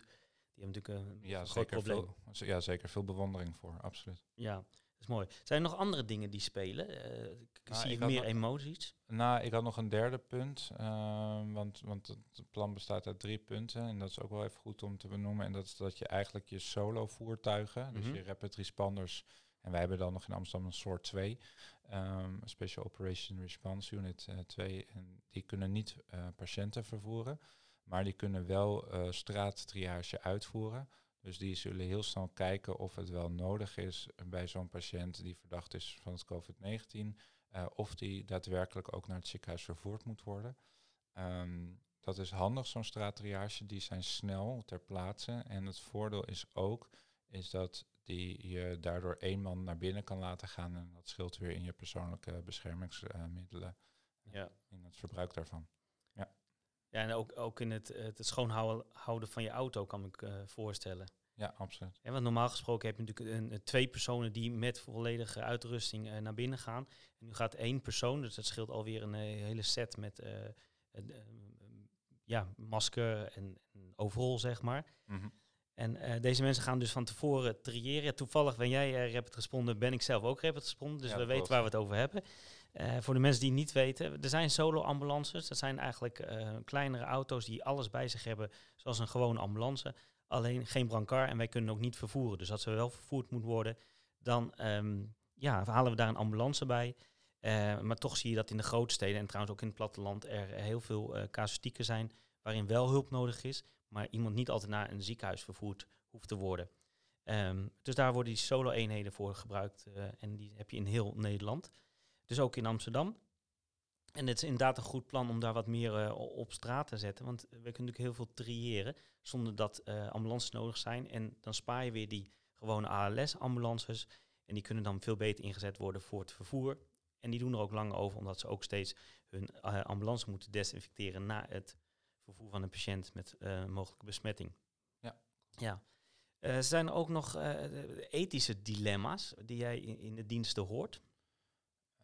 Die hebben natuurlijk een, Ja, een groot zeker probleem. veel, ja, zeker veel bewondering voor, absoluut. Ja, dat is mooi. Zijn er nog andere dingen die spelen? Nou, zie ik meer nog- emoties. Nou, ik had nog een derde punt. ehm, want, want het plan bestaat uit drie punten. En dat is ook wel even goed om te benoemen. En dat is dat je eigenlijk je solo-voertuigen, dus Mhm. je rapid responders. En wij hebben dan nog in Amsterdam een soort 2. ehm, Special Operation Response Unit eh 2. En die kunnen niet eh, patiënten vervoeren. Maar die kunnen wel eh straattriage uitvoeren. Dus die zullen heel snel kijken of het wel nodig is bij zo'n patiënt die verdacht is van het COVID-19. eh, of die daadwerkelijk ook naar het ziekenhuis vervoerd moet worden. Ehm, dat is handig, zo'n straattriage. Die zijn snel ter plaatse. En het voordeel is ook is dat die je daardoor één man naar binnen kan laten gaan. En dat scheelt weer in je persoonlijke beschermingsmiddelen. Ja. In het verbruik daarvan. Ja. Ja, en ook, ook in het, het schoonhouden houden van je auto kan ik eh, voorstellen. Ja, absoluut. Ja, want normaal gesproken heb je natuurlijk een, twee personen die met volledige uitrusting eh, naar binnen gaan. En nu gaat één persoon, dus dat scheelt alweer een eh, hele set met eh, eh, ja, masker en, en overal, zeg maar. Mhm. En eh, deze mensen gaan dus van tevoren triëren. Toevallig ben jij eh, rapid responder, ben ik zelf ook rapid responder. Dus Ja, we weten waar we het over hebben. Eh, voor de mensen die het niet weten, er zijn solo-ambulances. Dat zijn eigenlijk kleinere auto's die alles bij zich hebben, zoals een gewone ambulance. Alleen geen brancard en wij kunnen ook niet vervoeren. Dus als er wel vervoerd moet worden, dan ehm, ja, halen we daar een ambulance bij. Maar toch zie je dat in de grote steden en trouwens ook in het platteland er heel veel casuïstieken zijn waarin wel hulp nodig is, maar iemand niet altijd naar een ziekenhuis vervoerd hoeft te worden. Ehm, dus daar worden die solo-eenheden voor gebruikt eh, en die heb je in heel Nederland. Dus ook in Amsterdam. En het is inderdaad een goed plan om daar wat meer eh, op straat te zetten. Want we kunnen natuurlijk heel veel triëren zonder dat eh, ambulances nodig zijn. En dan spaar je weer die gewone ALS-ambulances. En die kunnen dan veel beter ingezet worden voor het vervoer. En die doen er ook lang over, omdat ze ook steeds hun ambulance moeten desinfecteren na het vervoer van een patiënt met eh, mogelijke besmetting. Ja. Ja. Eh, zijn er ook nog eh, ethische dilemma's die jij in, in de diensten hoort?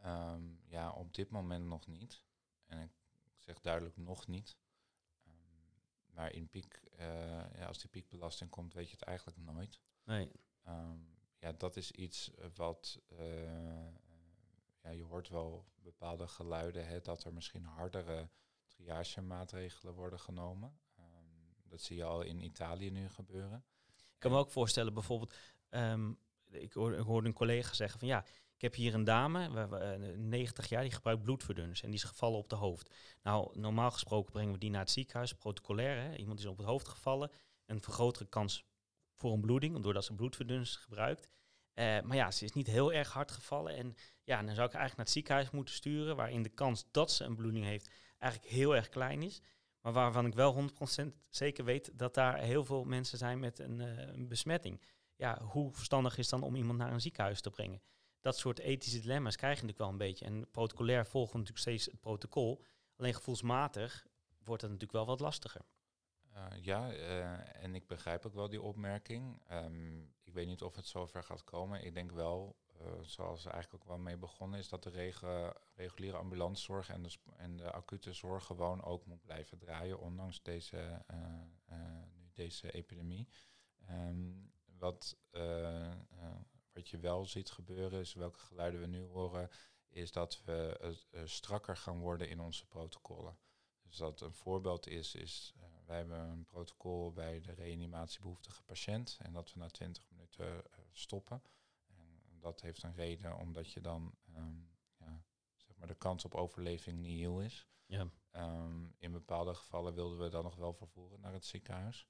Ehm, ja, op dit moment nog niet. En ik zeg duidelijk nog niet. Ehm, maar in piek, ja, als die piekbelasting komt, weet je het eigenlijk nooit. Nee. Ehm, ja, dat is iets wat. ja, je hoort wel bepaalde geluiden, hè, dat er misschien hardere triagemaatregelen worden genomen. Ehm, dat zie je al in Italië nu gebeuren. Ik kan me ook voorstellen, bijvoorbeeld, ehm, ik, hoorde, ik hoorde een collega zeggen van ja, ik heb hier een dame, we, we, eh, 90 jaar, die gebruikt bloedverdunners en die is gevallen op de hoofd. Nou, normaal gesproken brengen we die naar het ziekenhuis, protocolair, hè, iemand is op het hoofd gevallen, een vergrotere kans voor een bloeding, doordat ze bloedverdunners gebruikt. Eh, maar ja, ze is niet heel erg hard gevallen en ja, dan zou ik eigenlijk naar het ziekenhuis moeten sturen, waarin de kans dat ze een bloeding heeft eigenlijk heel erg klein is. Maar waarvan ik wel 100% zeker weet dat daar heel veel mensen zijn met een, eh, een besmetting. Ja, hoe verstandig is dan om iemand naar een ziekenhuis te brengen? Dat soort ethische dilemma's krijg je natuurlijk wel een beetje. En protocolair volgen natuurlijk steeds het protocol. Alleen gevoelsmatig wordt het natuurlijk wel wat lastiger. Eh, ja, eh, en ik begrijp ook wel die opmerking. Ehm, ik weet niet of het zover gaat komen. Ik denk wel, eh, zoals eigenlijk ook wel mee begonnen is, dat de reguliere ambulancezorg en de, en de acute zorg gewoon ook moet blijven draaien, ondanks deze, deze epidemie. Ehm, wat, wat je wel ziet gebeuren, is welke geluiden we nu horen, is dat we strakker gaan worden in onze protocollen. Dus dat een voorbeeld is, is wij hebben een protocol bij de reanimatiebehoeftige patiënt en dat we na 20 minuten eh, stoppen. En dat heeft een reden, omdat je dan ehm, ja, zeg maar de kans op overleving niet heel is. Ja. Ehm, in bepaalde gevallen wilden we dan nog wel vervoeren naar het ziekenhuis.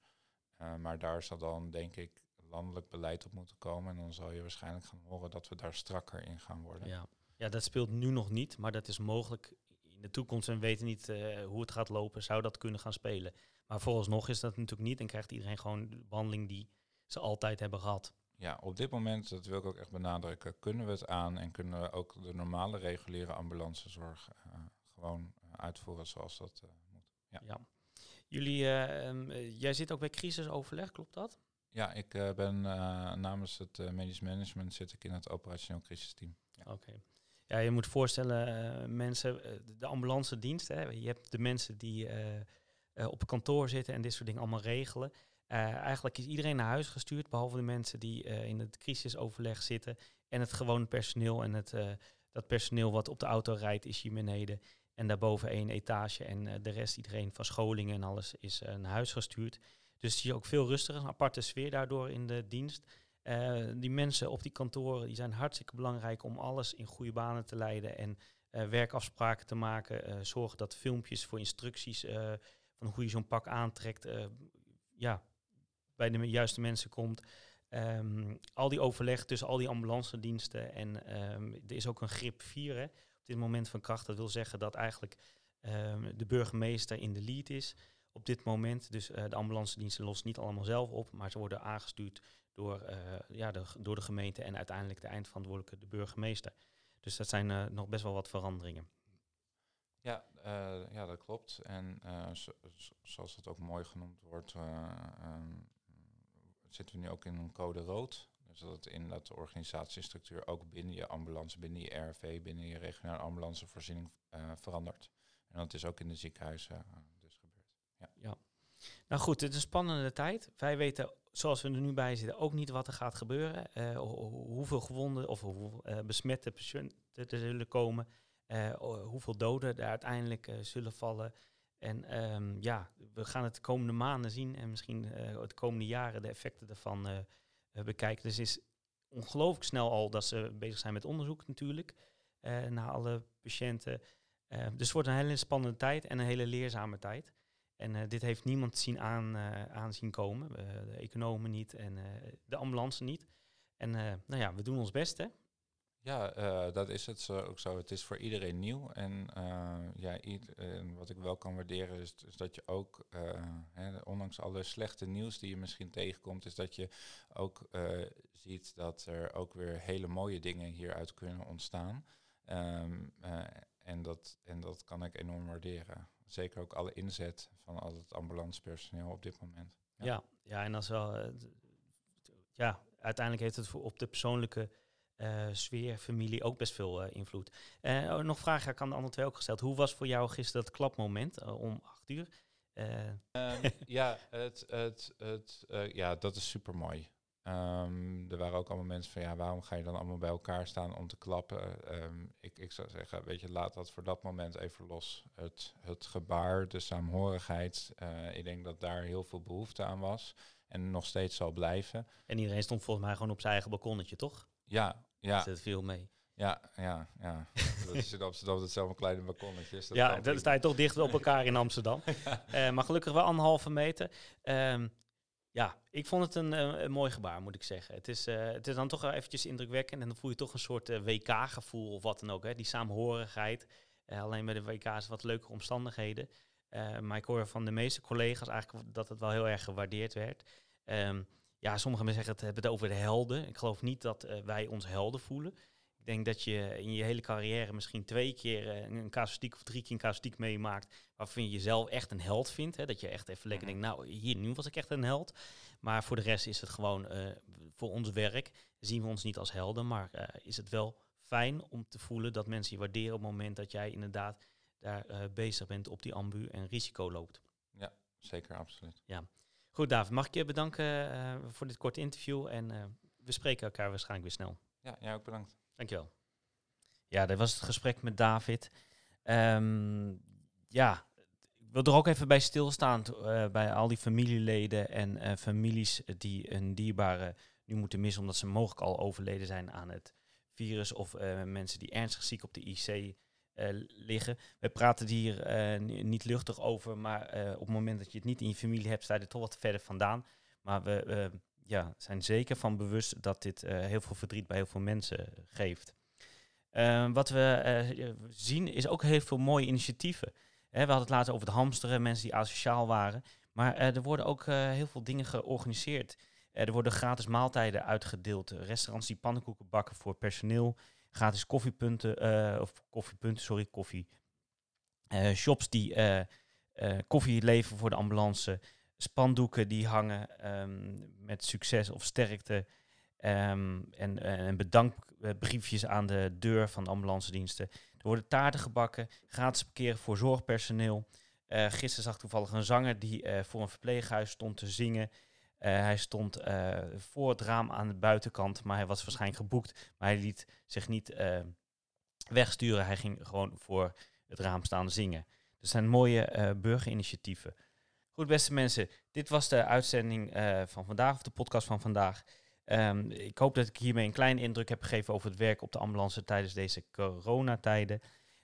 Eh, maar daar zal dan denk ik landelijk beleid op moeten komen. En dan zal je waarschijnlijk gaan horen dat we daar strakker in gaan worden. Ja. ja, dat speelt nu nog niet, maar dat is mogelijk in de toekomst. En we weten niet eh, hoe het gaat lopen, zou dat kunnen gaan spelen. Maar vooralsnog is dat natuurlijk niet en krijgt iedereen gewoon de behandeling die ze altijd hebben gehad. Ja, op dit moment, dat wil ik ook echt benadrukken, kunnen we het aan en kunnen we ook de normale reguliere ambulancezorg uh, gewoon uh, uitvoeren zoals dat uh, moet. Ja. ja. Jullie, um, jij zit ook bij crisisoverleg, klopt dat? Ja, ik ben namens het medisch management zit ik in het operationeel crisisteam. Ja. Oké. Okay. Ja, je moet voorstellen, mensen, de ambulance dienst, hè, je hebt de mensen die op het kantoor zitten en dit soort dingen allemaal regelen. Uh, eigenlijk is iedereen naar huis gestuurd, behalve de mensen die uh, in het crisisoverleg zitten. En het gewone personeel. En het, dat personeel wat op de auto rijdt, is hier beneden. En daarboven één etage. En de rest, iedereen van scholingen en alles, is naar huis gestuurd. Dus je ook veel rustiger, een aparte sfeer daardoor in de dienst. die mensen op die kantoren die zijn hartstikke belangrijk om alles in goede banen te leiden. En werkafspraken te maken. zorgen dat filmpjes voor instructies van hoe je zo'n pak aantrekt. ja, bij de juiste mensen komt. Um, al die overleg tussen al die ambulance diensten. En um, er is ook een grip 4 hè, op dit moment van kracht. Dat wil zeggen dat eigenlijk um, de burgemeester in de lead is op dit moment. Dus uh, de ambulance diensten lossen niet allemaal zelf op, maar ze worden aangestuurd door, uh, ja, de, door de gemeente en uiteindelijk de eindverantwoordelijke, de burgemeester. Dus dat zijn nog best wel wat veranderingen. Ja, uh, ja dat klopt. En zo, zoals het ook mooi genoemd wordt, uh, um, zitten we nu ook in een code rood. Dus dat in dat de organisatiestructuur ook binnen je ambulance, binnen je RV, binnen je regionale ambulancevoorziening verandert. En dat is ook in de ziekenhuizen dus gebeurd. Ja. ja. Nou goed, het is een spannende tijd. Wij weten, zoals we er nu bij zitten, ook niet wat er gaat gebeuren. hoeveel gewonden of hoeveel besmette patiënten er zullen komen. Uh, hoeveel doden er uiteindelijk uh, zullen vallen. En um, ja, we gaan het de komende maanden zien en misschien uh, de komende jaren de effecten daarvan bekijken. Dus is ongelooflijk snel al dat ze bezig zijn met onderzoek natuurlijk naar alle patiënten. dus het wordt een hele spannende tijd en een hele leerzame tijd. En dit heeft niemand zien aan, aanzien komen. de economen niet en de ambulance niet. En nou ja, we doen ons best hè. Ja, uh, dat is het zo, ook zo. Het is voor iedereen nieuw. En uh, ja, wat ik wel kan waarderen is, dat je ook, hè, ondanks alle slechte nieuws die je misschien tegenkomt, is dat je ook ziet dat er ook weer hele mooie dingen hieruit kunnen ontstaan. Um, en, dat, en dat kan ik enorm waarderen. Zeker ook alle inzet van al het ambulancepersoneel op dit moment. Ja, ja, ja en is wel, ja, uiteindelijk heeft het voor op de persoonlijke uh, sfeer, familie ook best veel uh, invloed. Uh, nog vragen, ik aan de andere twee ook gesteld. Hoe was voor jou gisteren dat klapmoment om acht uur? Um, [LAUGHS] ja, het, het, het, ja, dat is super mooi. Um, er waren ook allemaal mensen van ja, waarom ga je dan allemaal bij elkaar staan om te klappen? Um, ik, ik zou zeggen, weet je, laat dat voor dat moment even los. Het, het gebaar, de saamhorigheid, ik denk dat daar heel veel behoefte aan was en nog steeds zal blijven. En iedereen stond volgens mij gewoon op zijn eigen balkonnetje, toch? Ja, ja. Zit veel mee. Ja, ja, ja. [LAUGHS] dat is in Amsterdam hetzelfde kleine balkonnetje. Dat ja, dan sta je toch dicht op elkaar in Amsterdam. [LAUGHS] uh, maar gelukkig wel anderhalve meter. Um, ja, ik vond het een, uh, een, mooi gebaar, moet ik zeggen. Het is, uh, het is dan toch wel eventjes indrukwekkend. En dan voel je toch een soort WK-gevoel of wat dan ook. Hè? Die saamhorigheid. alleen bij de WK's wat leukere omstandigheden. maar ik hoor van de meeste collega's eigenlijk dat het wel heel erg gewaardeerd werd. Um, ja, sommige mensen zeggen het hebben het over de helden. Ik geloof niet dat uh, wij ons helden voelen. Ik denk dat je in je hele carrière misschien twee keer uh, een casuïstiek of drie keer een casuïstiek meemaakt. Waarvan je jezelf echt een held vindt. Hè? Dat je echt even lekker denkt, nou hier, nu was ik echt een held. Maar voor de rest is het gewoon uh, voor ons werk. Zien we ons niet als helden. Maar is het wel fijn om te voelen dat mensen je waarderen op het moment dat jij inderdaad daar bezig bent op die ambu en risico loopt. Ja, zeker, absoluut. Ja. Goed, David, mag ik je bedanken uh, voor dit korte interview en uh, we spreken elkaar waarschijnlijk weer snel. Ja, jij ook bedankt. Dankjewel. Ja, dat was het gesprek met David. Um, ja, ik wil er ook even bij stilstaan uh, bij al die familieleden en families die een dierbare nu moeten missen omdat ze mogelijk al overleden zijn aan het virus of eh, mensen die ernstig ziek op de IC eh, liggen. We praten hier eh, ni- niet luchtig over, maar eh, op het moment dat je het niet in je familie hebt, sta je er toch wat verder vandaan. Maar we eh, ja, zijn zeker van bewust dat dit eh, heel veel verdriet bij heel veel mensen geeft. Eh, wat we eh, zien is ook heel veel mooie initiatieven. We hadden het later over het hamsteren, mensen die asociaal waren. Maar eh, er worden ook eh, heel veel dingen georganiseerd. Eh, er worden gratis maaltijden uitgedeeld. Restaurants die pannenkoeken bakken voor personeel. Gratis koffiepunten, eh, of koffiepunten, sorry, koffie. Eh, shops die eh, koffie leveren voor de ambulance. Spandoeken die hangen ehm, met succes of sterkte. Ehm, en, en bedankbriefjes aan de deur van de ambulance diensten. Er worden taarten gebakken, gratis parkeren voor zorgpersoneel. Gisteren zag toevallig een zanger die voor een verpleeghuis stond te zingen. Eh, hij stond eh, voor het raam aan de buitenkant, maar hij was waarschijnlijk geboekt. Maar hij liet zich niet eh, wegsturen. Hij ging gewoon voor het raam staan zingen. Het zijn mooie burgerinitiatieven. Goed, beste mensen, dit was de uitzending van vandaag, of de podcast van vandaag. Ehm, ik hoop dat ik hiermee een kleine indruk heb gegeven over het werk op de ambulance tijdens deze coronatijden.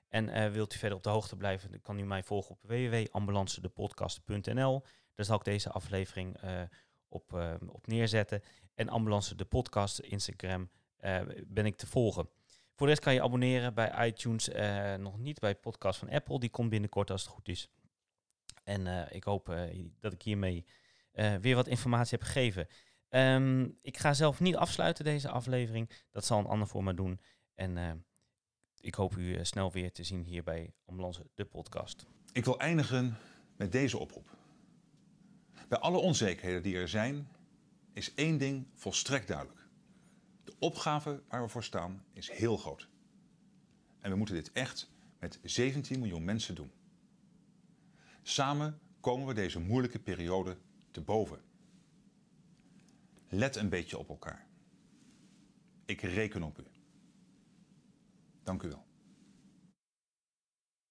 En wilt u verder op de hoogte blijven, dan kan u mij volgen op www.ambulancedepodcast.nl. Daar zal ik deze aflevering eh, op, eh, op neerzetten. En Ambulance de Podcast, Instagram, eh, ben ik te volgen. Voor de rest kan je abonneren bij iTunes, eh, nog niet bij podcast van Apple. Die komt binnenkort als het goed is. En eh, ik hoop dat ik hiermee weer wat informatie heb gegeven. Ehm, ik ga zelf niet afsluiten deze aflevering. Dat zal een ander voor me doen. En ik hoop u snel weer te zien hier bij Ambulance de Podcast. Ik wil eindigen met deze oproep. Bij alle onzekerheden die er zijn, is één ding volstrekt duidelijk. De opgave waar we voor staan is heel groot. En we moeten dit echt met 17 miljoen mensen doen. Samen komen we deze moeilijke periode te boven. Let een beetje op elkaar. Ik reken op u. Dank u wel.